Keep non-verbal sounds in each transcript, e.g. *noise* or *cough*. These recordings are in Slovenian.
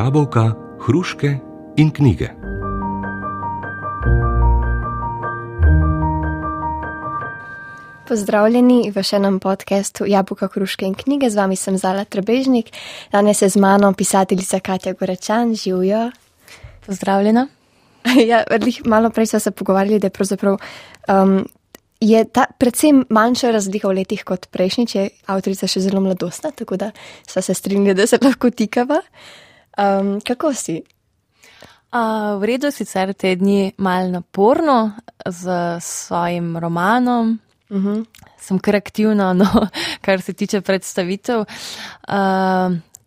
jabolka, hruške in knjige. Pozdravljeni v še enem podkastu Jabolka, hruške in knjige. Z vami sem Zala Trebežnik, danes je z mano pisateljica Katja Gorečan, živijo. Pozdravljena. *laughs* Ja, malo prej smo se pogovarjali, da je pravzaprav um, je ta predvsem manjša razlika v letih kot prejšnjič, je avtorica še zelo mladostna, tako da sva se strinjali, da se lahko tikava. Um, kako si? Uh, v redu, sicer te dni mal naporno z svojim romanom. Uh mhm. -huh. Sem kar aktivna, no, *laughs* kar se tiče predstavitev. Uh,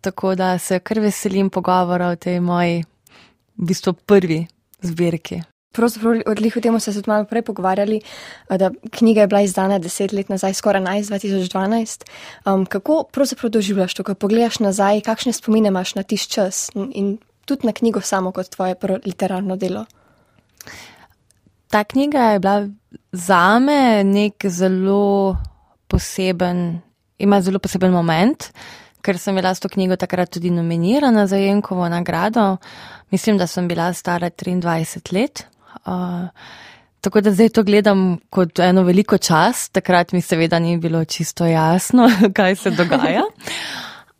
tako da se kar veselim pogovora o tej moji, v bistvu prvi zbirki. Pravzaprav odliho temu se tudi malo prej pogovarjali, da knjiga je bila izdana deset let nazaj, skoraj 11, 2012. Um, kako pravzaprav doživljaš to, ko pogledaš nazaj, kakšne spomine imaš na tiš čas in, in tudi na knjigo samo kot tvoje prvo literarno delo? Ta knjiga je bila za me nek zelo poseben, ima zelo poseben moment, ker sem bila s to knjigo takrat tudi nominirana za Jenkovo nagrado. Mislim, da sem bila stara 23 let. Uh, tako da zdaj to gledam kot eno veliko čas, takrat mi seveda ni bilo čisto jasno, *laughs* kaj se dogaja.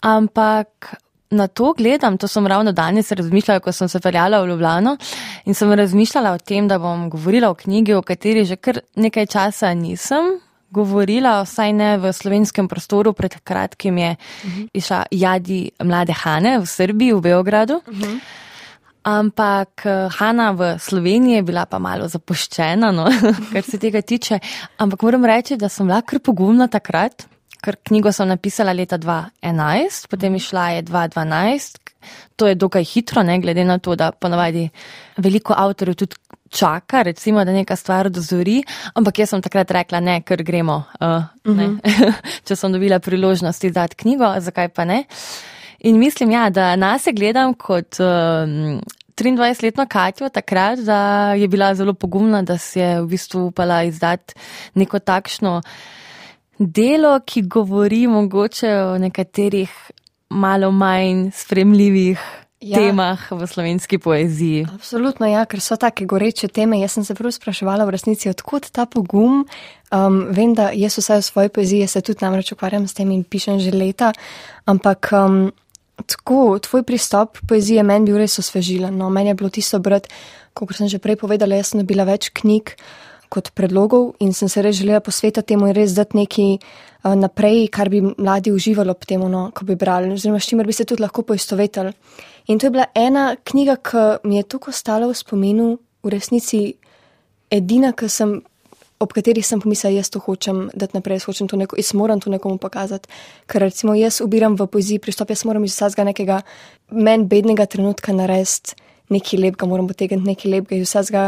Ampak na to gledam, to sem ravno danes razmišljala, ko sem se peljala v Ljubljano in sem razmišljala o tem, da bom govorila o knjigi, o kateri že kar nekaj časa nisem. Govorila, vsaj ne v slovenskem prostoru, pred kratkim je uh -huh. išla Jadi Mlade Hane v Srbiji, v Beogradu. Uh -huh. Ampak eh, Hanna v Sloveniji je bila pa malo zapuščena, no, *laughs* kar se tega tiče. Ampak moram reči, da sem bila kar pogumna takrat, ker knjigo sem napisala leta 2011, potem je šla je 2012. To je dokaj hitro, ne glede na to, da ponavadi veliko avtorjev tudi čaka, recimo, da neka stvar dozori. Ampak jaz sem takrat rekla, ne, ker gremo. Uh, ne. Uh *laughs* -huh. Če sem dobila priložnost izdati knjigo, zakaj pa ne. In mislim, ja, da nas je gledam kot um, 23-letno Katjo takrat, da je bila zelo pogumna, da si je v bistvu upala izdati neko takšno delo, ki govori mogoče o nekaterih malo manj spremljivih. Ja. Temah v slovenski poeziji. Absolutno, ja, ker so take goreče teme. Jaz sem se prav spraševala v resnici, odkot ta pogum. Um, vem, da jaz vse v svoji poeziji se tudi namreč ukvarjam s tem in pišem že leta, ampak um, Tako, tvoj pristop poezije meni bil res osvežilen. No, meni je bilo tisto brati, kot sem že prej povedala, jaz sem dobila več knjig kot predlogov in sem se res želela posvetiti temu in res dati nekaj uh, naprej, kar bi mladi uživali ob tem, no, ko bi brali, oziroma s čimer bi se tudi lahko poistovetili. In to je bila ena knjiga, ki mi je tako ostala v spominu, v resnici edina, ki sem ob katerih sem pomislila, jaz to hočem dati naprej, jaz hočem to neko, jaz moram to nekomu pokazati. Ker recimo jaz ubiram v poeziji pristop, jaz moram iz vsega nekega meni bednega trenutka narediti nekaj lepega, moram potegniti nekaj lepega iz vsega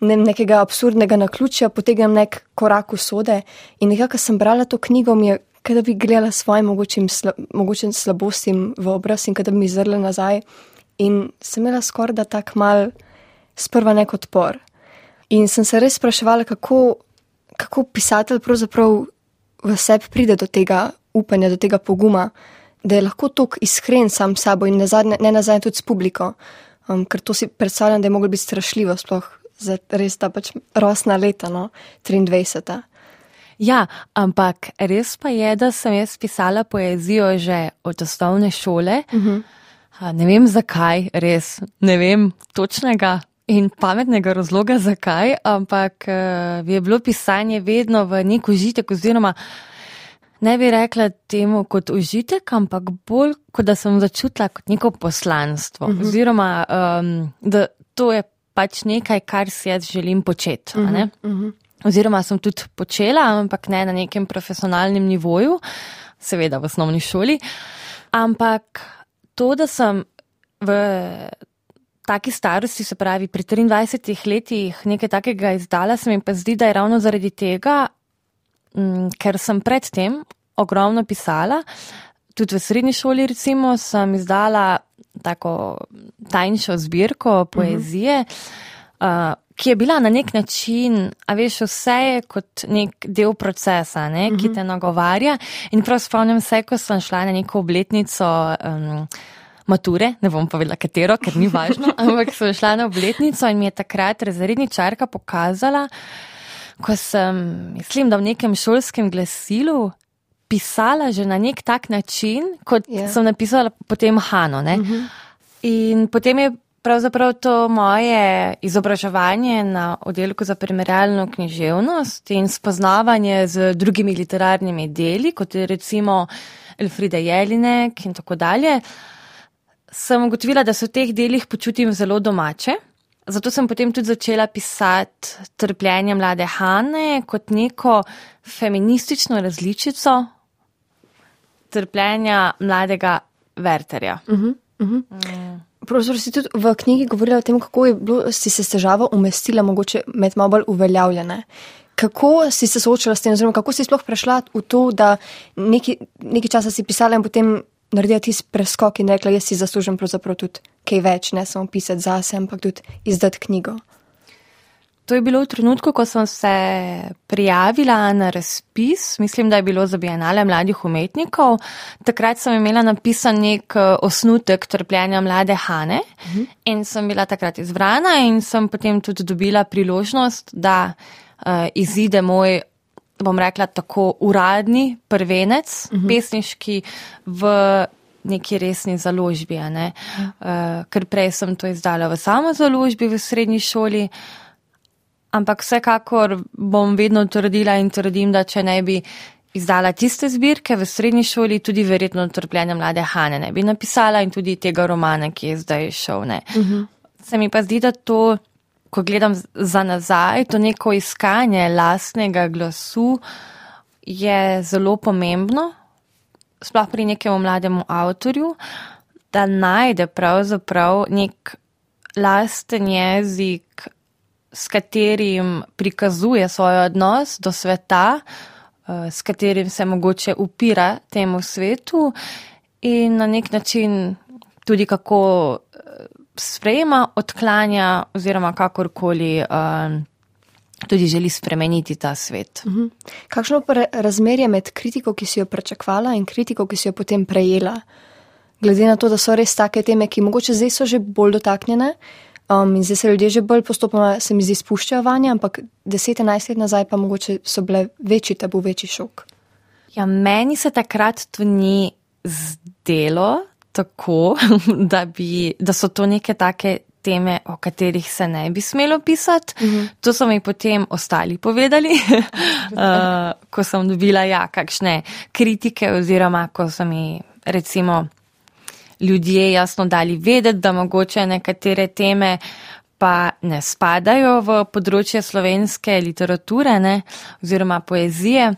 ne, nekega absurdnega na ključja, potegnem nek korak v sode. In nekako sem brala to knjigo, mi je, kada bi gledala svojim mogočim, sla, mogočim slabostim v obraz in kada bi mi zrla nazaj. In sem imela skoraj da tak mal sprva nek odpor. In sem se res spraševala, kako kako pisatelj pravzaprav v sebi pride do tega upanja, do tega poguma, da je lahko tako iskren sam s sabo in ne nazaj tudi s publiko. Um, ker to si predstavljam, da je moglo biti strašljivo, sploh za res ta pač rosna leta, no, 23. Ja, ampak res pa je, da sem jaz pisala poezijo že od osnovne šole. Uh mhm. -huh. Ne vem zakaj, res ne vem točnega in pametnega razloga, zakaj, ampak uh, je bilo pisanje vedno v nek užitek, oziroma ne bi rekla temu kot užitek, ampak bolj kot da sem začutila kot neko poslanstvo. Uh mhm. -huh. Oziroma, um, da to je pač nekaj, kar si jaz želim početi. Uh -huh. uh -huh. Oziroma, sem tudi počela, ampak ne na nekem profesionalnem nivoju, seveda v osnovni šoli. Ampak to, da sem v taki starosti, se pravi pri 23 letih, nekaj takega izdala, se mi pa zdi, da je ravno zaradi tega, m, mm, ker sem predtem ogromno pisala. Tudi v srednji šoli, recimo, sem izdala tako tajnšo zbirko poezije, uh -huh. uh, ki je bila na nek način, a veš, vse je kot nek del procesa, ne, uh -huh. ki te nagovarja. In prav spomnim se, ko sem šla na neko obletnico. Um, mature, ne bom povedala katero, ker ni važno, *laughs* ampak sem šla na obletnico in mi je takrat razredničarka pokazala, ko sem, mislim, da v nekem šolskem glasilu pisala že na nek tak način, kot Ja. sem napisala potem Hano. Ne? In potem je pravzaprav to moje izobraževanje na oddelku za primerjalno književnost in spoznavanje z drugimi literarnimi deli, kot je recimo Elfrida Jelinek in tako dalje, sem ugotovila, da se v teh delih počutim zelo domače. Zato sem potem tudi začela pisati trpljenje mlade Hane kot neko feministično različico trpljenja mladega Werterja. Pravzaprav si tudi v knjigi govorila o tem, kako je bilo, si se s težavo umestila mogoče med malo bolj uveljavljene. Kako si se soočala s tem, oziroma kako si sploh prešla v to, da neki, neki časa si pisala in potem naredila tisti preskok in rekla, jaz si zaslužim pravzaprav tudi kaj več, ne samo pisati zase, ampak tudi izdati knjigo. To je bilo v trenutku, ko sem se prijavila na razpis, mislim, da je bilo za Bienale mladih umetnikov. Takrat sem imela napisan nek eh, osnutek trpljenja mlade Hane in sem bila takrat izbrana in sem potem tudi dobila priložnost, da uh, izide moj, bom rekla, tako uradni prvenec, pesniški v neki resni založbi, ne. Uh, ker prej sem to izdala v samo založbi v srednji šoli. Ampak vsekakor bom vedno trdila in trdim, da če ne bi izdala tiste zbirke v srednji šoli, tudi verjetno trpljenja mlade Hane ne bi napisala in tudi tega romana, ki je zdaj šel. Uh -huh. Se mi pa zdi, da to, ko gledam za nazaj, to neko iskanje lastnega glasu je zelo pomembno, sploh pri nekemu mlademu avtorju, da najde pravzaprav nek lasten jezik, s katerim prikazuje svoj odnos do sveta, eh, s katerim se mogoče upira temu svetu in na nek način tudi kako eh, sprejema, odklanja oziroma kakorkoli eh, tudi želi spremeniti ta svet. Mhm. Kakšno pa je razmerje med kritiko, ki si jo pričakvala, in kritiko, ki si jo potem prejela? Glede na to, da so res take teme, ki mogoče zdaj so že bolj dotaknjene, um, in zdaj se ljudje že bolj postopoma, se mi zdi, spuščajo vanje, ampak 10-11 let nazaj pa mogoče so bile večji tabu, večji šok. Ja, meni se takrat to ni zdelo tako, *laughs* da, bi, da so to neke take teme, o katerih se ne bi smelo pisati. Mm -hmm. To so mi potem ostali povedali, uh, *laughs* ko sem dobila ja, kakšne kritike oziroma ko so mi recimo ljudje jasno dali vedeti, da mogoče nekatere teme pa ne spadajo v področje slovenske literature ne, oziroma poezije.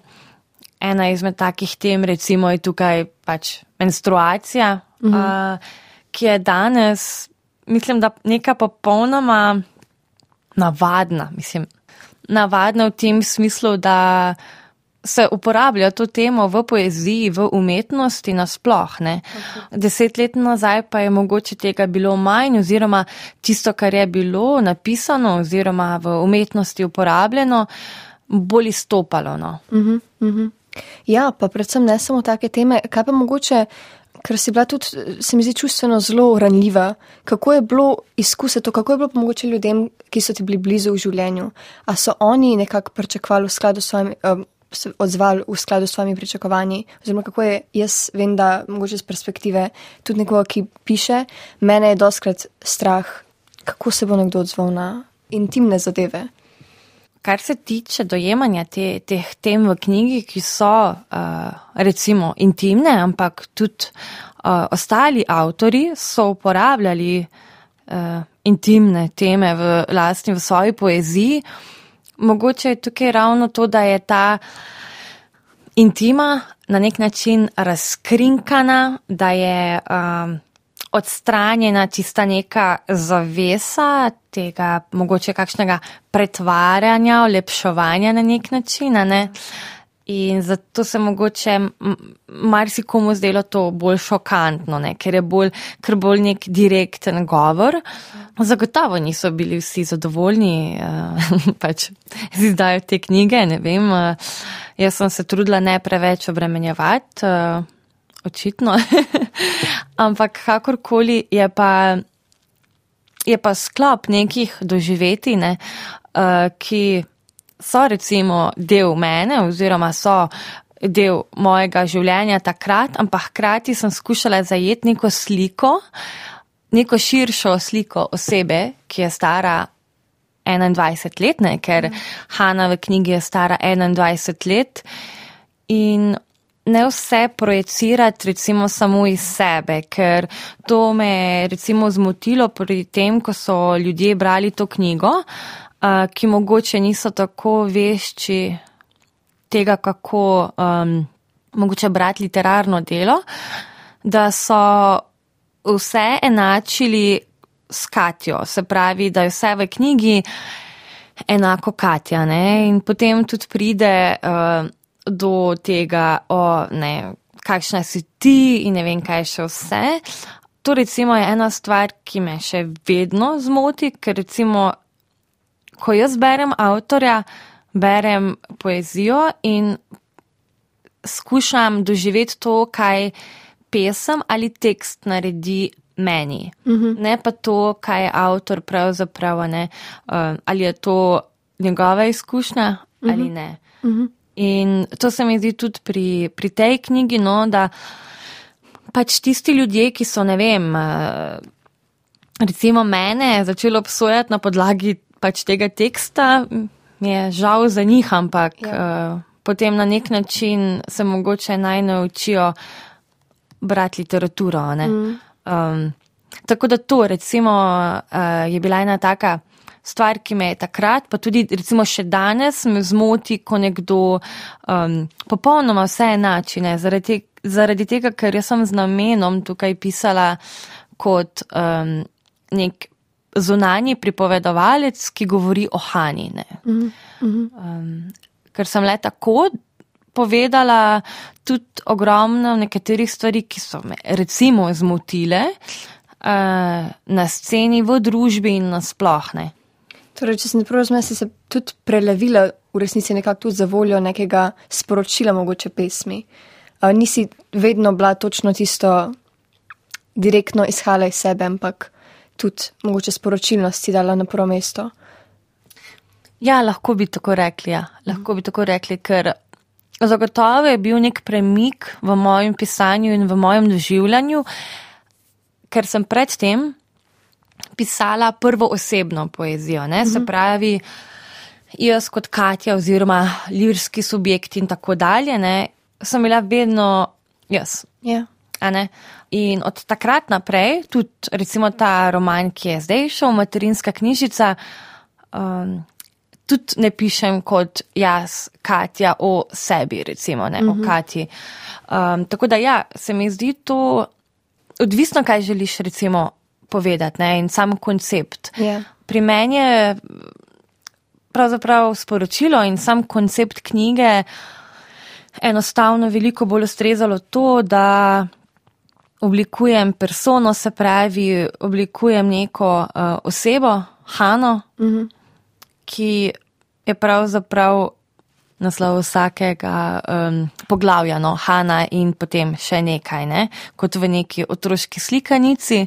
Ena izmed takih tem recimo je tukaj pač menstruacija, -hmm. uh, ki je danes, mislim, da neka popolnoma navadna, mislim, navadna v tem smislu, da se uporablja to temo v poeziji, v umetnosti nasploh. Ne. Deset let nazaj pa je mogoče tega bilo manj oziroma tisto, kar je bilo napisano oziroma v umetnosti uporabljeno, bolj izstopalo. No. Uh -huh, uh -huh. Ja, pa predvsem ne samo take teme, kaj pa mogoče, ker si bila tudi, se mi zdi, čustveno zelo ranljiva. Kako je bilo izkusiti to, kako je bilo mogoče ljudem, ki so ti bili blizu v življenju? A so oni nekako pričakovali v skladu s svojimi. Um, se odzvali v skladu s svojimi pričakovanji. Oziroma, kako je jaz, vem, da mogoče z perspektive tudi nekoga, ki piše, mene je doskrat strah, kako se bo nekdo odzval na intimne zadeve. Kar se tiče dojemanja te, teh tem v knjigi, ki so uh, recimo intimne, ampak tudi uh, ostali avtori so uporabljali uh, intimne teme v lastni, v svoji poeziji. Mogoče je tukaj ravno to, da je ta intima na nek način razkrinkana, da je um, odstranjena tista neka zavesa tega mogoče kakšnega pretvarjanja, olepševanja na nek način. Ne? In zato se mogoče marsikomu zdelo to bolj šokantno, ne? ker je bolj, ker bolj nek direkten govor. Zagotovo niso bili vsi zadovoljni uh, *laughs* pač z izdajo te knjige, ne vem. Uh, jaz sem se trudila ne preveč obremenjevati uh, očitno. *laughs* Ampak kakorkoli je pa, je pa sklop nekih doživeti, ne, uh, ki so recimo del mene oziroma so del mojega življenja takrat, ampak hkrati sem skušala zajeti neko sliko, neko širšo sliko osebe, ki je stara 21 let, ne, ker Hanna v knjigi je stara 21 let in ne vse projecirati recimo samo iz sebe, ker to me je recimo zmotilo pri tem, ko so ljudje brali to knjigo, ki mogoče niso tako vešči tega, kako um, mogoče brati literarno delo, da so vse enačili s Katjo, se pravi, da je vse v knjigi enako Katja. Ne? In potem tudi pride uh, do tega, o, ne, kakšna si ti in ne vem, kaj še vse. To recimo je ena stvar, ki me še vedno zmoti, ker recimo, ko jaz berem avtorja, berem poezijo in skušam doživeti to, kaj pesem ali tekst naredi meni. Uh Mhm. -huh. Ne pa to, kaj je avtor pravzaprav, ne, uh, ali je to njegova izkušnja uh -huh. ali ne. Uh -huh. In to se mi zdi tudi pri, pri tej knjigi, no, da pač tisti ljudje, ki so, ne vem, uh, recimo mene začeli obsojati na podlagi pač tega teksta, mi je žal za njih, ampak Ja. uh, potem na nek način se mogoče naj naučijo brati literaturo. ne. Mm. Um, tako da to recimo uh, je bila ena taka stvar, ki me je takrat, pa tudi recimo še danes me zmoti, ko nekdo um, popolnoma vse enači, ne, zaradi, zaradi tega, ker jaz sem z namenom tukaj pisala kot um, nek zunanji pripovedovalec, ki govori o Hani. Ne. Mhm. Mhm. Um, ker sem le tako povedala tudi ogromno nekaterih stvari, ki so me recimo zmotile uh, na sceni, v družbi in nasplošne. Torej, če sem prav razumela, si se tudi prelevila v resnici nekako tudi za voljo nekega sporočila, mogoče pesmi. Uh, nisi vedno bila točno tisto direktno izhala iz sebe, ampak tudi mogoče sporočilnost si dala na prvo mesto. Ja, lahko bi tako rekli, ja. lahko bi tako rekli, ker zagotovo je bil nek premik v mojem pisanju in v mojem doživljanju, ker sem predtem pisala prvo osebno poezijo, ne? se pravi, jaz kot Katja oziroma lirski subjekt in tako dalje, ne? sem bila vedno jaz. Ja. a ne. In od takrat naprej, tudi recimo ta roman, ki je zdaj šel, materinska knjižica, um, tudi ne pišem kot jaz, Katja, o sebi, recimo, ne, mm -hmm. o Katji. Um, tako da ja, se mi zdi to odvisno, kaj želiš recimo povedati ne, in sam koncept. Ja. Pri meni je pravzaprav sporočilo in sam koncept knjige enostavno veliko bolj ustrezalo to, da oblikujem persono, se pravi, oblikujem neko uh, osebo, Hano, Mhm. ki je pravzaprav naslov vsakega um, poglavja, no, Hana in potem še nekaj, ne, kot v neki otroški slikanici.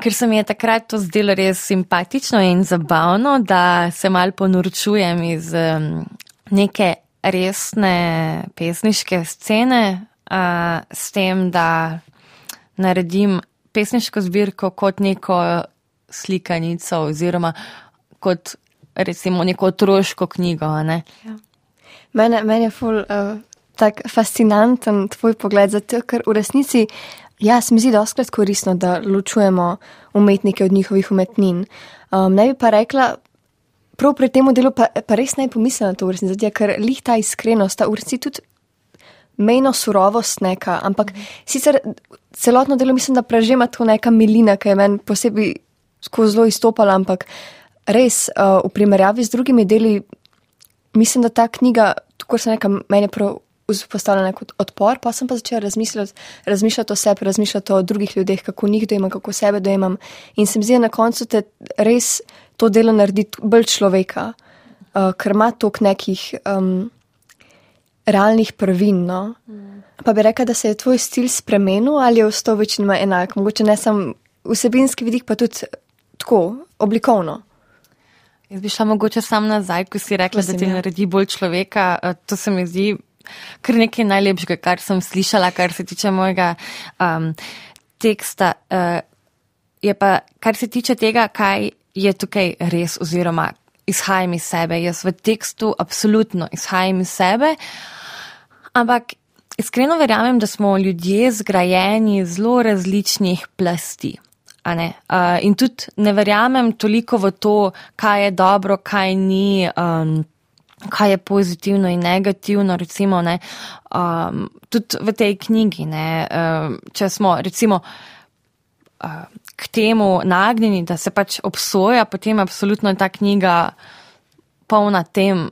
Ker se mi je takrat to zdelo res simpatično in zabavno, da se mal ponorčujem iz um, neke resne pesniške scene, uh, s tem, da naredim pesniško zbirko kot neko slikanico oziroma kot recimo neko otroško knjigo. Ne? Mene, meni je ful uh, tak fascinanten tvoj pogled, zato ker v resnici, ja, se mi zdi doskrat koristno, da ločujemo umetnike od njihovih umetnin. Um, ne bi pa rekla, prav pri tem delu pa, pa res ne bi pomislila na to v resnici, ker lih ta iskrenost, ta v resnici tudi mejno surovost neka, ampak sicer celotno delo mislim, da prežema to neka milina, ki je meni posebej skozi zelo izstopala, ampak res uh, v primerjavi z drugimi deli mislim, da ta knjiga, tako se neka meni prav vzpostavljena kot odpor, pa sem pa začela razmišljati, razmišljati o sebi, razmišljati o drugih ljudeh, kako njih dojemam, kako sebe dojemam. In se mi zdi, da na koncu te res to delo naredi bolj človeka, uh, ker ima tok nekih um, realnih prvin. No? Pa bi rekla, da se je tvoj stil spremenil ali je ostal večinoma enak, mogoče ne samo vsebinski vidik, pa tudi tako oblikovno. Jaz bi šla mogoče sam nazaj, ko si rekla, Prosim, da ti ja. naredi bolj človeka. To se mi zdi kar nekaj najlepšega, kar sem slišala, kar se tiče mojega um, teksta. Uh, je pa, kar se tiče tega, kaj je tukaj res oziroma izhajam iz sebe. Jaz v tekstu absolutno izhajam iz sebe, ampak iskreno verjamem, da smo ljudje zgrajeni zelo različnih plasti. Uh, in tudi ne verjamem toliko v to, kaj je dobro, kaj ni. Um, kaj je pozitivno in negativno, recimo, ne, um, tudi v tej knjigi, ne, um, če smo, recimo, uh, k temu nagnjeni, da se pač obsoja, potem absolutno je ta knjiga polna tem,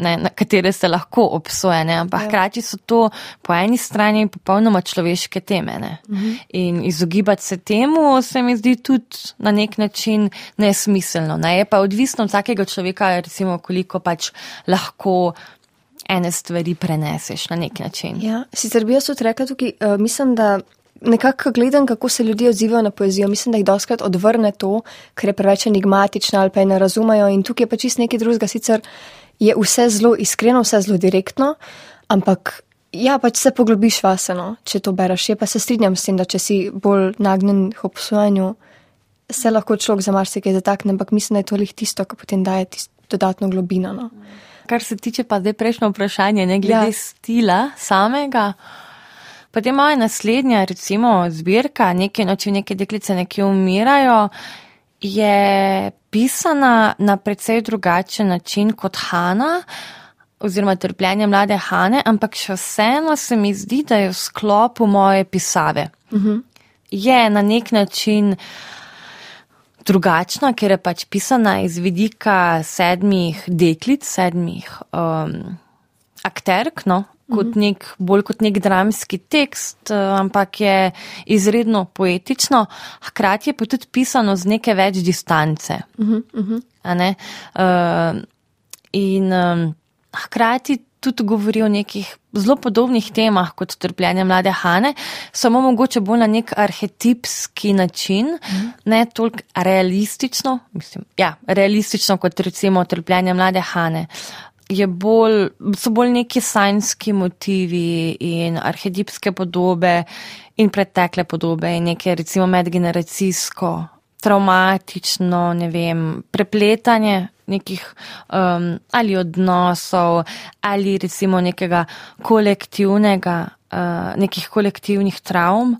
ne, na katere se lahko obsoja, ne, ampak Ja. hkrati so to po eni strani popolnoma človeške teme. Ne. In izogibati se temu se mi zdi tudi na nek način nesmiselno. Ne. Je pa odvisno od vsakega človeka, recimo, koliko pač lahko ene stvari preneseš na nek način. Ja, sicer bi jaz tudi rekla tukaj, uh, mislim, da nekako gledam, kako se ljudje odzivajo na poezijo. Mislim, da jih doskrat odvrne to, ker je preveč enigmatična ali pa je ne razumejo. In tukaj je pa čist nekaj drugega. Sicer je vse zelo iskreno, vse zelo direktno, ampak ja, pač se poglobiš vaseno, če to bereš. Je pa se strinjam s tem, da če si bolj nagnjen k obsojanju, se lahko človek za marsikaj zatakne, ampak mislim, da je to lih tisto, kar potem daje tisto dodatno globino. No. Kar se tiče pa zdaj prejšnjo vprašanje, ne glede ja. stila samega. Potem moja naslednja, recimo, zbirka, nekaj noči, neke deklice nekje umirajo, je pisana na precej drugačen način kot Hanna, oziroma trpljenje mlade Hane, ampak še vseeno se mi zdi, da je v sklopu moje pisave. Uh -huh. Je na nek način drugačna, ker je pač pisana iz vidika sedmih deklic, sedmih um, akterk, no, kot nek, bolj kot nek dramski tekst, uh, ampak je izredno poetično, hkrati je pa tudi pisano z neke več distance. A ne? Uh, in um, hkrati tudi govori o nekih zelo podobnih temah kot trpljenje mlade Hane, samo mogoče bolj na nek arhetipski način, mm. ne toliko realistično, mislim, ja, realistično kot recimo trpljenje mlade Hane. Bolj, so bolj neki sanjski motivi in arhetipske podobe in pretekle podobe in neke recimo medgeneracijsko, traumatično, ne vem, prepletanje nekih um, ali odnosov ali recimo nekega kolektivnega, uh, nekih kolektivnih travm.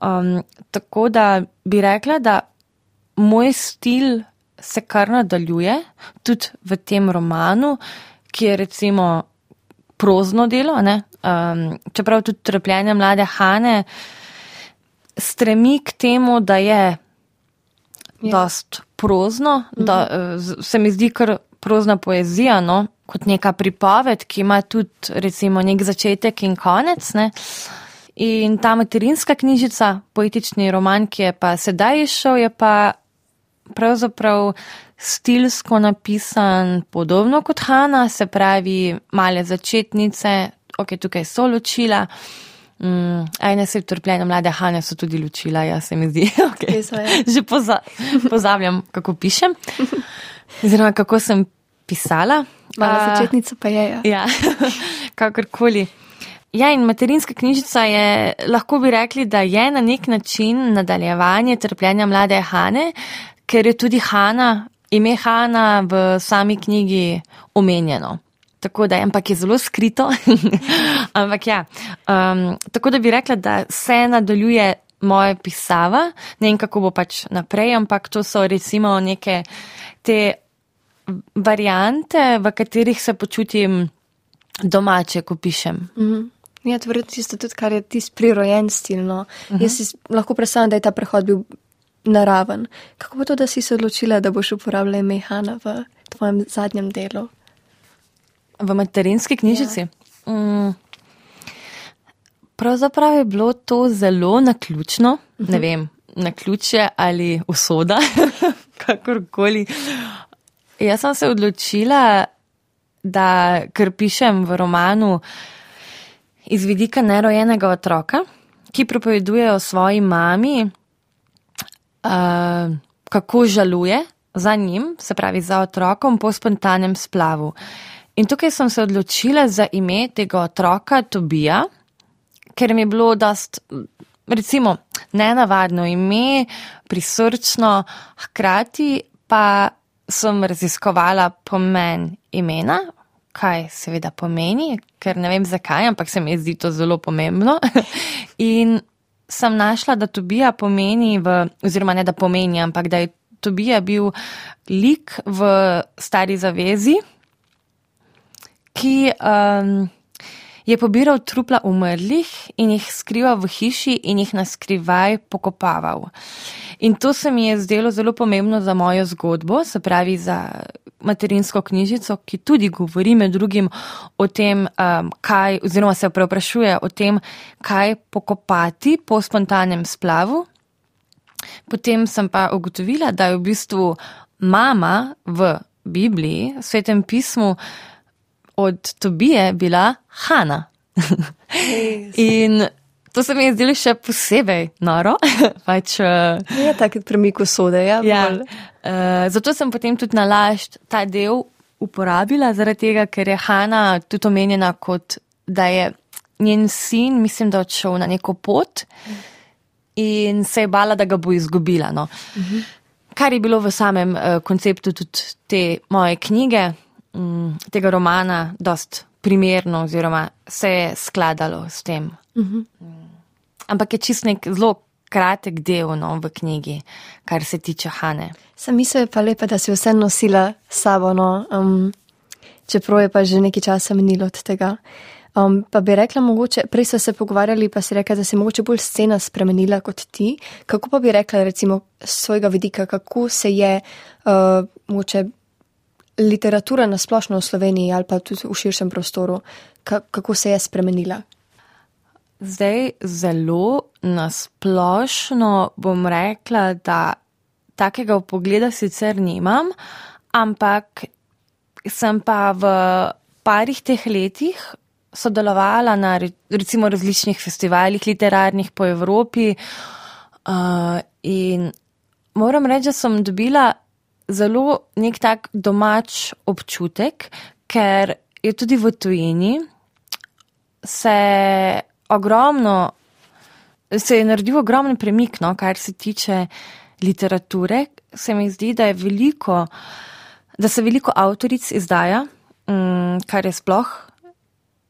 Um, tako da bi rekla, da moj stil se kar nadaljuje tudi v tem romanu, ki je recimo prozno delo, ne? um, čeprav tudi trpljenje mlade Hane stremi k temu, da je Ja. dost prozno, da eh, z- se mi zdi kar prozna poezija, no, kot neka pripoved, ki ima tudi recimo nek začetek in konec, ne. In ta materinska knjižica, poetični roman, ki je pa sedaj išel, je pa pravzaprav stilsko napisan podobno kot Hanna, se pravi male začetnice, ok, tukaj so ločila. Mm, Ajne se trpljenja mlade Hane so tudi ločila, ja se mi zdi. *laughs* Okay. Kje so, ja. Že poza pozabljam, kako pišem. Oziroma, kako sem pisala. Mala začetnica pa je. Ja. Ja, *laughs* kakorkoli. Ja, in materinska knjižica je, lahko bi rekli, da je na nek način nadaljevanje trpljenja mlade Hane, ker je tudi Hana, ime Hana v sami knjigi omenjeno. Tako da, ampak je zelo skrito. *laughs* ampak ja, um, tako da bi rekla, da se nadaljuje moja pisava, ne vem, kako bo pač naprej, ampak to so recimo neke te variante, v katerih se počutim domače, ko pišem. Mhm. Ja, to verjetno tisto tudi, kar je tisti prirojen stil. No. Uh -huh. Jaz si lahko predstavljam, da je ta prehod bil naraven. Kako bo to, da si se odločila, da boš uporabljala ime Hanna v tvojem zadnjem delu? V materinski knjižici. Ja. Mm, pravzaprav je bilo to zelo naključno, uh -huh. ne vem, naključje ali usoda, *laughs* kakorkoli. Jaz sem se odločila, da ker pišem v romanu iz vidika nerojenega otroka, ki pripoveduje o svoji mami, uh, kako žaluje za njim, se pravi za otrokom po spontanem splavu. In tukaj sem se odločila za ime tega otroka Tobija, ker mi je bilo dost, recimo, nenavadno ime, prisrčno, hkrati pa sem raziskovala pomen imena, kaj seveda pomeni, ker ne vem zakaj, ampak se mi zdi to zelo pomembno. *laughs* In sem našla, da Tobija pomeni, v, oziroma ne da pomeni, ampak da je Tobija bil lik v stari zavezi, ki um, je pobiral trupla umrlih in jih skrival v hiši in jih naskrivaj pokopaval. In to se mi je zdelo zelo pomembno za mojo zgodbo, se pravi za materinsko knjižico, ki tudi govori med drugim o tem, um, kaj, oziroma se preoprašuje o tem, kaj pokopati po spontanem splavu. Potem sem pa ugotovila, da je v bistvu mama v Bibliji, v svetem pismu, od Tobije bila Hanna. In to se mi je zdelo še posebej noro. *laughs* pač, uh, je tako premik usode. Ja, ja, uh, zato sem potem tudi nalašč ta del uporabila, zaradi tega, ker je Hanna tudi omenjena kot, da je njen sin, mislim, da odšel na neko pot in se je bala, da ga bo izgubila. No. Uh -huh. Kar je bilo v samem uh, konceptu tudi te moje knjige, um, tega romana, dost primerno, oziroma se je skladalo s tem. Uh -huh. Ampak je čist nek zelo kratek del no, v knjigi, kar se tiče Hane. Sam misel je pa lepa, da si vse nosila s sabo, no, um, čeprav je pa že nekaj časa minilo od tega. Um, pa bi rekla, mogoče, prej so se pogovarjali, pa si rekla, da se mogoče bolj scena spremenila kot ti. Kako pa bi rekla, recimo, z svojega vidika, kako se je uh, mogoče literatura na splošno v Sloveniji ali pa tudi v širšem prostoru, kako se je spremenila? Zdaj, zelo nasplošno bom rekla, da takega pogleda sicer nimam, ampak sem pa v parih teh letih sodelovala na recimo različnih festivalih literarnih po Evropi uh, in moram reči, da sem dobila zelo nek tak domač občutek, ker je tudi v tujini se ogromno, se je naredil ogromen premik, no, kar se tiče literature. Se mi zdi, da je veliko, da se veliko avtoric izdaja, um, kar je sploh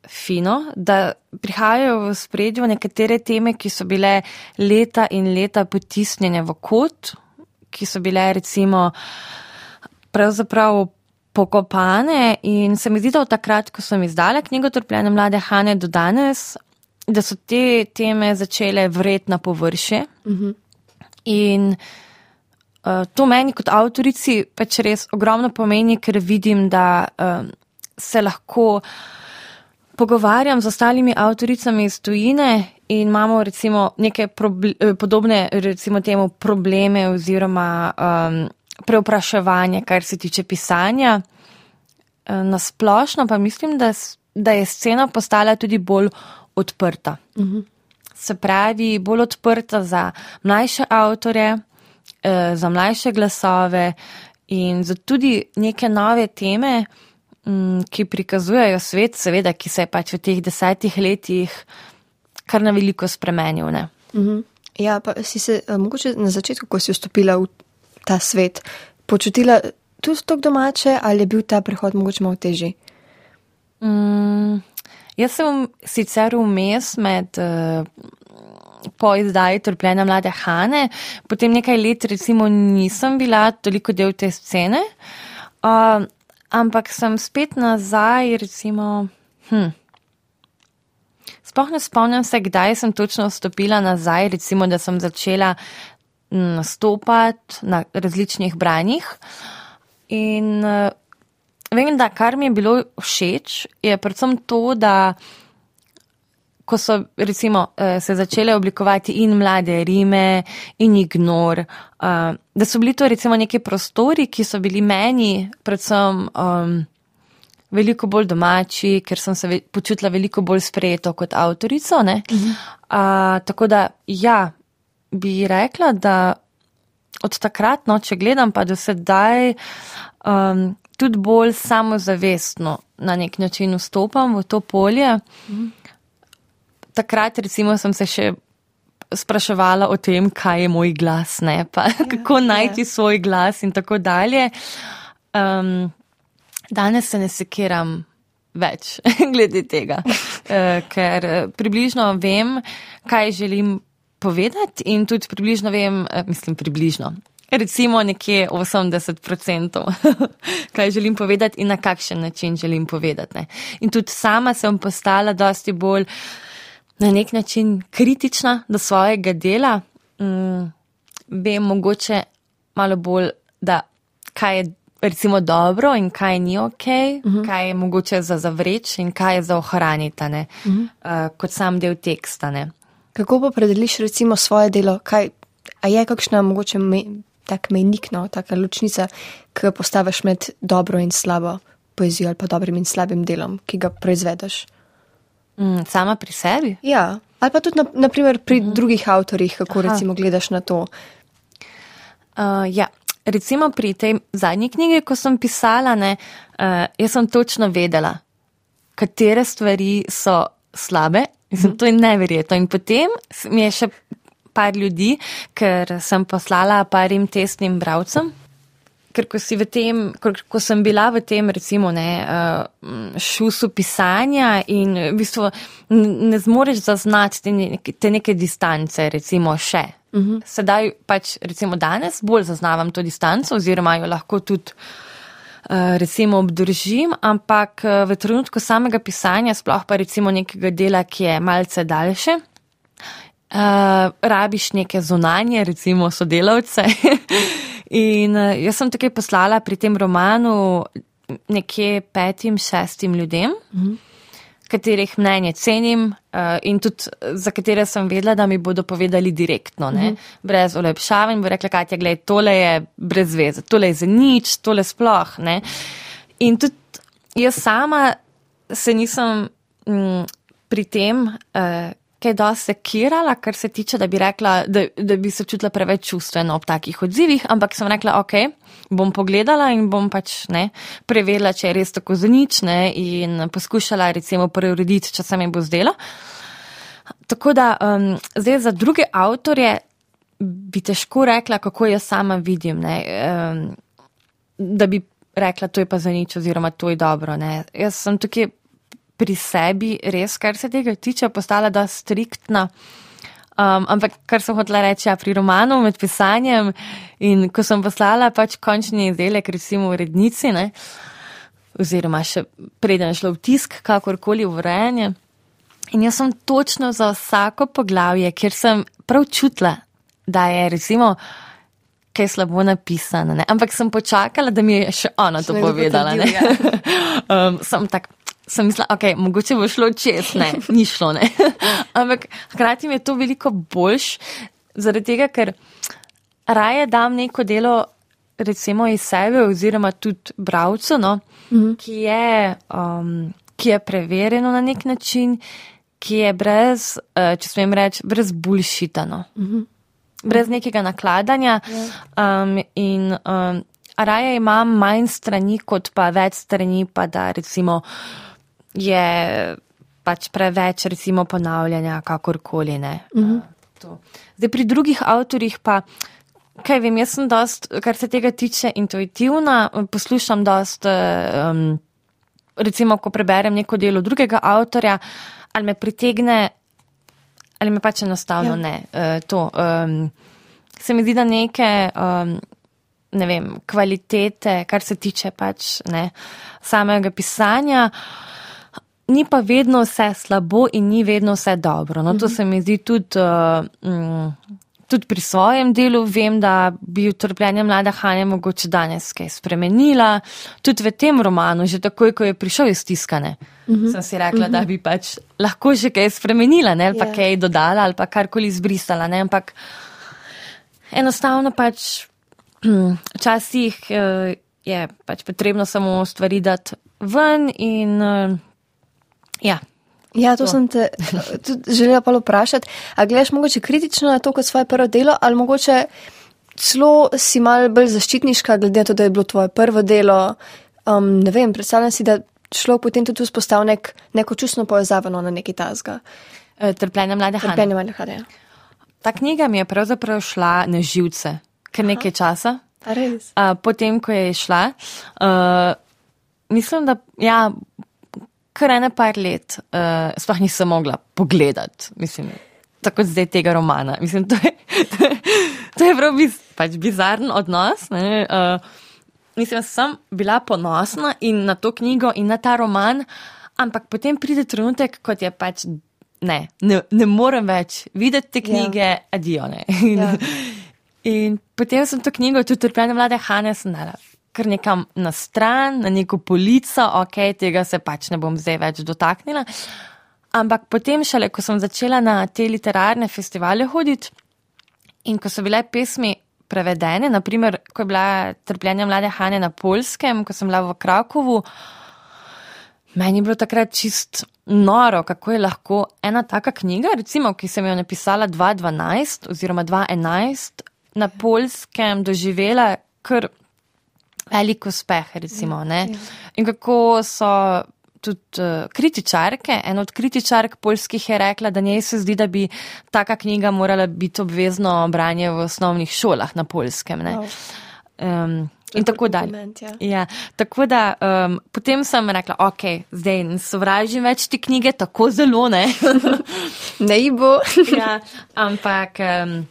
fino, da prihajajo v spredju nekatere teme, ki so bile leta in leta potisnjene v kot, ki so bile recimo pravzaprav pokopane in se mi zdi, da od takrat, ko sem izdala knjigo Trpljene mlade Hane do danes, da so te teme začele vret na površje. Uh mhm. -huh. In uh, to meni kot avtorici pač res ogromno pomeni, ker vidim, da uh, se lahko pogovarjam z ostalimi avtoricami iz tujine in imamo recimo neke eh, podobne, recimo temu, probleme oziroma um, preopraševanje, kar se tiče pisanja. Uh, na splošno pa mislim, da, da je scena postala tudi bolj odprta. Uh mhm. -huh. Se pravi, bolj odprta za mlajše avtore, uh, za mlajše glasove in za tudi neke nove teme, um, ki prikazujejo svet, seveda, ki se je pač v teh desetih letih kar na veliko spremenil. Uh mhm. -huh. Ja, pa si se uh, mogoče na začetku, ko si vstopila v ta svet, počutila tudi tako domače ali je bil ta prehod mogoče malo težji? Um, jaz sem sicer vmes med. Uh, Po izdaji trpljenja mlade Hane, potem nekaj let, recimo, nisem bila toliko del te scene, uh, ampak sem spet nazaj, recimo. Hm, Sploh ne spomnim se, kdaj sem točno vstopila nazaj, recimo, da sem začela nastopati na različnih branjih. In uh, vem, da kar mi je bilo všeč, je predvsem to, da ko so recimo uh, se začele oblikovati in mlade Rime in Ignor, uh, da so bili to recimo neki prostori, ki so bili meni predvsem um, veliko bolj domači, ker sem se počutila veliko bolj sprejeto kot avtorico. Mhm. Uh, tako da, ja, bi rekla, da od takrat, no, če gledam pa do sedaj, um, tudi bolj samozavestno na nek način vstopam v to polje. Mhm. Takrat, recimo, sem se še spraševala o tem, kaj je moj glas, ne pa ja, *laughs* kako najti ja. svoj glas in tako dalje. Um, danes se ne sekiram več *laughs* glede tega, uh, *laughs* ker eh, približno vem, kaj želim povedati in tudi približno vem, uh, mislim, približno. Recimo nekje 80%, *laughs* kaj želim povedati in na kakšen način želim povedati. Ne. In tudi sama sem postala dosti bolj na nek način kritična do svojega dela, mm, vem mogoče malo bolj, da kaj je recimo dobro in kaj ni ok, uh mhm. -huh. kaj je mogoče za zavreč in kaj je za ohraniti, uh -huh. uh, kot sam del teksta. Ne. Kako pa predeliš recimo svoje delo, kaj, a je kakšna mogoče me, tak mejnik, no, taka ločnica, ki postaviš med dobro in slabo poezijo ali pa dobrim in slabim delom, ki ga proizvedeš? Mm, sama pri sebi? Ja, ali pa tudi na, naprimer, pri mm. drugih avtorjih, kako Aha. recimo gledaš na to. Uh, ja. Recimo pri tej zadnji knjigi, ko sem pisala, ne, uh, jaz sem točno vedela, katere stvari so slabe. Mislim, mm. To je neverjetno. In potem mi je še par ljudi, ker sem poslala parim testnim bravcem, ker ko, tem, ko, ko sem bila v tem, recimo, ne, uh, šusu pisanja in v bistvu ne zmoreš zaznati te, neke, te neke distance, recimo, še. Uh mhm. -huh. Sedaj pač, recimo, danes bolj zaznavam to distanco oziroma jo lahko tudi. Uh, recimo obdržim, ampak uh, v trenutku samega pisanja, sploh pa recimo nekega dela, ki je malce daljše, uh, rabiš neke zunanje, recimo sodelavce. *laughs* In uh, jaz sem tukaj poslala pri tem romanu nekje petim, šestim ljudem, mm -hmm. katerih mnenje cenim uh, in tudi za katere sem vedela, da mi bodo povedali direktno, mm -hmm. brez olepšavanj, bo rekla, Katja, gledaj, tole je brez veze, tole je za nič, tole sploh. Ne? In tudi jaz sama se nisem m, pri tem. Uh, kaj dosti sekirala, kar se tiče, da bi rekla, da, da bi se čutila preveč čustveno ob takih odzivih, ampak sem rekla, ok, bom pogledala in bom pač ne, preverila, če je res tako zanične in poskušala recimo preurediti, če se mi bo zdelo. Tako da um, zdaj za druge avtorje bi težko rekla, kako jaz sama vidim, ne, um, da bi rekla, to je pa za nič oziroma to je dobro. Ne. Jaz sem tukaj pri sebi res, kar se tega tiče, postala da striktna. Um, ampak kar sem hotela reči, ja, pri romanu med pisanjem in ko sem poslala pač končni izdelek, recimo v rednici, ne, oziroma še preden šlo v tisk, kakorkoli v urejanje. In jaz sem točno za vsako poglavje, kjer sem prav čutila, da je recimo kaj slabo napisano, ne. ampak sem počakala, da mi je še ona to povedala. Potrdil, ja. *laughs* um, sem tak sem mislila, ok, mogoče bo šlo čez, ne, ni šlo, ne. *laughs* Ampak hkrati mi je to veliko boljš, zaradi tega, ker raje dam neko delo, recimo iz sebe oziroma tudi bravcu, no, mhm. ki, je, um, ki je preverjeno na nek način, ki je brez, uh, če smem reči, brez bulšitano. Mhm. Brez nekega nakladanja. Um, in um, raje imam manj strani, kot pa več strani, pa da recimo je pač preveč, recimo, ponavljanja, kakorkoli ne. Uh mhm. -huh. Zdaj, pri drugih avtorjih pa, kaj vem, jaz sem dost, kar se tega tiče, intuitivna, poslušam dost, um, recimo, ko preberem neko delo drugega avtorja, ali me pritegne, ali me pač enostavno ja. ne. Uh, to, um, se mi zdi, da neke. Um, Ne vem, kvalitete, kar se tiče pač ne, samega pisanja, uh, ni pa vedno vse slabo in ni vedno vse dobro. No, to mhm. se mi zdi tudi, uh, tudi pri svojem delu. Vem, da bi utrpljenje mlade Hanje mogoče danes kaj spremenila. Tudi v tem romanu, že takoj, ko je prišel iz tiskane, uh -huh. sem si rekla, uh -huh. da mhm. bi pač lahko že kaj spremenila, ne, ali pa yeah. Ja. kaj dodala, ali pa karkoli izbrisala. Ne, ampak enostavno pač včasih uh, je pač potrebno samo stvari dati ven in uh, ja. Ja, to To. sem te tudi želela pa vprašati. A gledaš mogoče kritično na to kot svoje prvo delo, ali mogoče celo si mal bolj zaščitniška, glede na to, da je bilo tvoje prvo delo. Um, ne vem, predstavljam si, da človek potem tudi vzpostavlja nek, neko čustno povezavo no, na neki tazga. Uh, trpljenje mlade Hane. Trpljenje malo hade. Ta knjiga mi je pravzaprav šla na živce, kar nekaj časa. A res? Potem, ko je šla, uh, mislim, da ja, kar ene par let uh, sploh nisem mogla pogledati. Mislim, tako kot zdaj tega romana. Mislim, to je, to je, to je prav biz, pač bizaren odnos. Ne, uh, mislim, sem bila ponosna in na to knjigo in na ta roman, ampak potem pride trenutek, kot je pač. Ne, ne, ne morem več videti te knjige, ja. adijo. In, Ja. in potem sem to knjigo, tudi trpljenje mlade Hane, sem dala kar nekam na stran, na neko polico, ok, tega se pač ne bom zdaj več dotaknila. Ampak potem šele, ko sem začela na te literarne festivale hoditi in ko so bile pesmi prevedene, naprimer, ko je bila trpljenje mlade Hane na polskem, ko sem bila v Krakovu, meni je bilo takrat čist noro, kako je lahko ena taka knjiga, recimo, ki sem jo napisala 2012 oziroma 2011, na polskem doživela kar velik uspeh, recimo. Ne? In kako so tudi uh, kritičarke, en od kritičark polskih je rekla, da njej se zdi, da bi taka knjiga morala biti obvezno branje v osnovnih šolah na polskem. Ne? Um, in tako dalje. Ja. Ja, tako da um, potem sem rekla, ok, zdaj ne sovražim več te knjige, tako zelo ne. *laughs* Ne bo. ja, ampak um,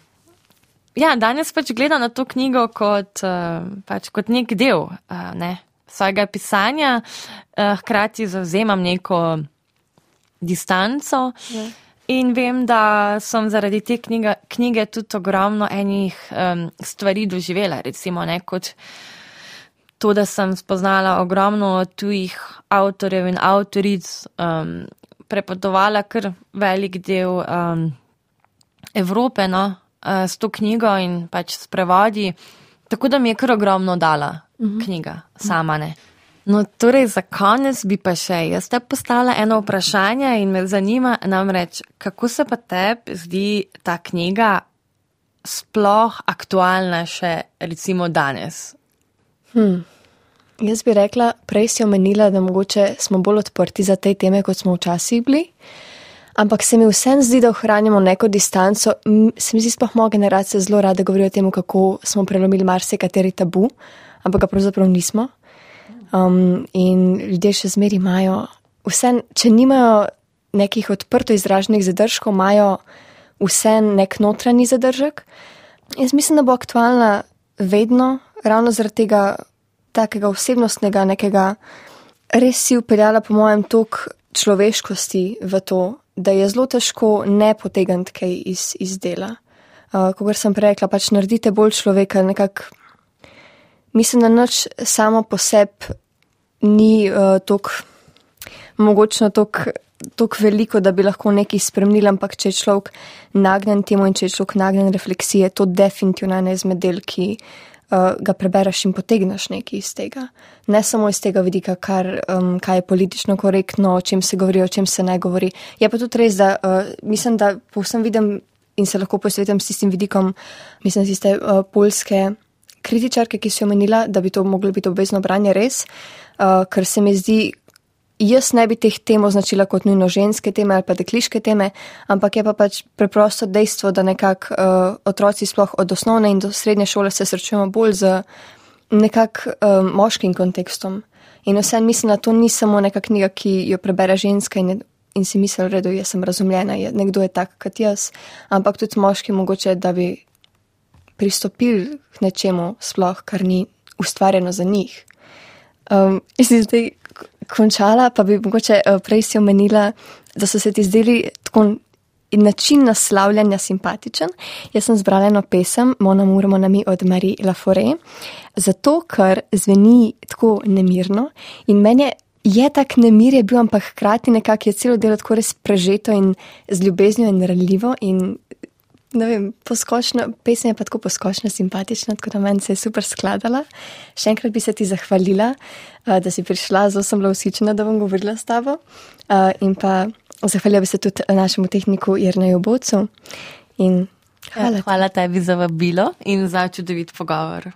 ja, danes pač gledam na to knjigo kot, uh, pač kot nek del uh, ne, svojega pisanja, uh, hkrati zauzemam neko distanco. Ja. In vem, da sem zaradi te knjiga, knjige tudi ogromno enih um, stvari doživela, recimo ne kot to, da sem spoznala ogromno tujih avtorjev in avtoric, um, prepotovala kar velik del um, Evrope no, uh, s to knjigo in pač s prevodi, tako da mi je kar ogromno dala knjiga, sama ne. No, torej, za konec bi pa še jaz te postavila eno vprašanje in me zanima namreč, kako se pa tebi zdi ta knjiga sploh aktualna še recimo danes? Jaz bi rekla, prej si omenila, da mogoče smo bolj odprti za te teme, kot smo včasih bili. Ampak se mi vsem zdi, da ohranjamo neko distanco. Se mi zdi, sploh moja generacija zelo rada govori o tem, kako smo prelomili marsikateri tabu, ampak ga pravzaprav nismo. Um, in ljudje še zmeri imajo, vse, če nimajo nekih odprto izraženih zadržkov, imajo vse nek notranji zadržek. Jaz mislim, da bo aktualna vedno, ravno zaradi tega takega osebnostnega, nekega, res si upeljala, po mojem, tok človeškosti v to, da je zelo težko ne potegniti kaj iz, iz dela. Uh, Kot sem prej rekla, pač naredite bolj človeka, nekako. Mislim, da nič samo po sebi ni uh, tako mogočno tako veliko, da bi lahko nekaj spremenili, ampak če je človek nagnjen temu in če je človek nagnjen refleksije, to definitivno ena izmed del, ki uh, ga prebereš in potegneš nekaj iz tega. Ne samo iz tega vidika, kar, um, kaj je politično korektno, o čem se govori, o čem se ne govori. Je pa tudi res, da uh, mislim, da povsem vidim in se lahko posvetim s tistim vidikom, mislim, tiste uh, polske kritičarke, ki so omenila, da bi to moglo biti obvezno branje res, uh, ker se mi zdi, jaz ne bi teh tem označila kot nujno ženske teme ali pa dekliške teme, ampak je pa pač preprosto dejstvo, da nekako uh, otroci sploh od osnovne in do srednje šole se srečujemo bolj z nekak uh, moškim kontekstom. In vse mislim, da to ni samo neka knjiga, ki jo prebere ženska in, je, in si misli, da jaz sem razumljena, je, nekdo je tak kot jaz, ampak tudi moški mogoče, da bi pristopili k nečemu sploh, kar ni ustvarjeno za njih. Um, *laughs* in zdaj končala, pa bi mogoče uh, prej si omenila, da so se ti zdeli tako in način naslavljanja simpatičen. Jaz sem zbrala eno pesem, Mona Murmo nami od Marie Lafore, zato ker zveni tako nemirno in meni je tak nemir je bil, ampak hkrati nekako je celo delo tako res prežeto in z ljubeznijo in ranljivo in ne vem, poskošna, pesem je pa tako poskošna, simpatična, tako da meni se je super skladala. Še enkrat bi se ti zahvalila, uh, da si prišla, zelo sem bila usičena, da bom govorila s tabo. Uh, in pa zahvalila bi se tudi našemu tehniku Jrneju Bocu. In hvala. Ja, hvala tebi za vabilo in za čudovit pogovor.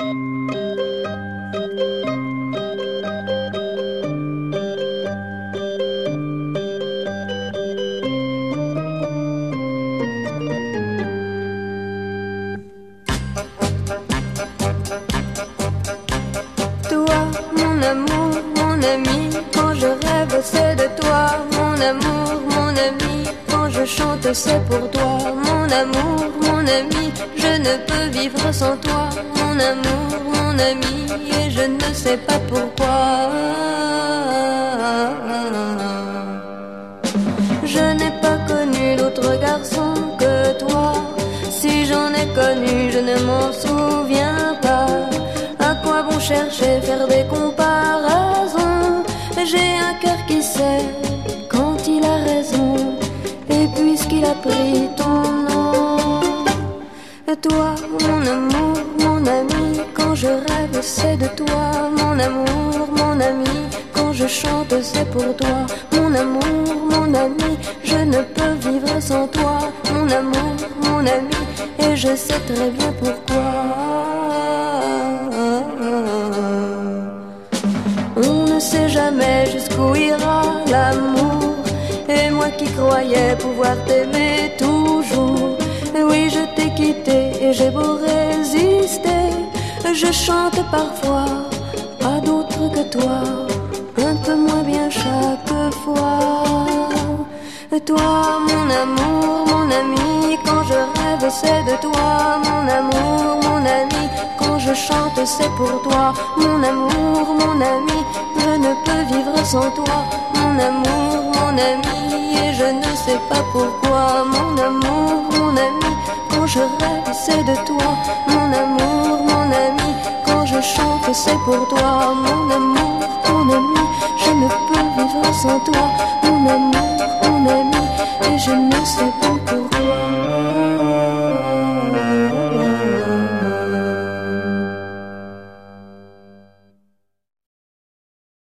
thank you c'est de toi, mon amour, mon ami. Quand je chante, c'est pour toi, mon amour, mon ami. Je ne peux vivre sans toi, mon amour, mon ami. Et je ne sais pas pourquoi. Je n'ai pas connu d'autre garçon que toi. Si j'en ai connu, je ne m'en souviens pas. À quoi bon chercher, faire des comparaisons? J'ai un cœur qui sait quand il a raison, et puisqu'il a pris ton nom, toi, mon amour, mon ami, quand je rêve, c'est de toi, mon amour, mon ami, quand je chante, c'est pour toi, mon amour, mon ami, je ne peux vivre sans toi, mon amour, mon ami, et je sais très bien pourquoi. T'aimer toujours. Oui, je t'ai quitté et j'ai beau résister. Je chante parfois à d'autres que toi, un peu moins bien chaque fois. Toi, mon amour, mon ami, quand je rêve, c'est de toi, mon amour, mon ami. Quand je chante, c'est pour toi, mon amour, mon ami je ne peux vivre sans toi, mon amour, mon ami, sais pas pourquoi, mon amour, mon ami, quand je rêve c'est de toi, mon amour, mon ami, quand je chante c'est pour toi, mon amour, mon ami, je ne peux vivre sans toi, mon amour,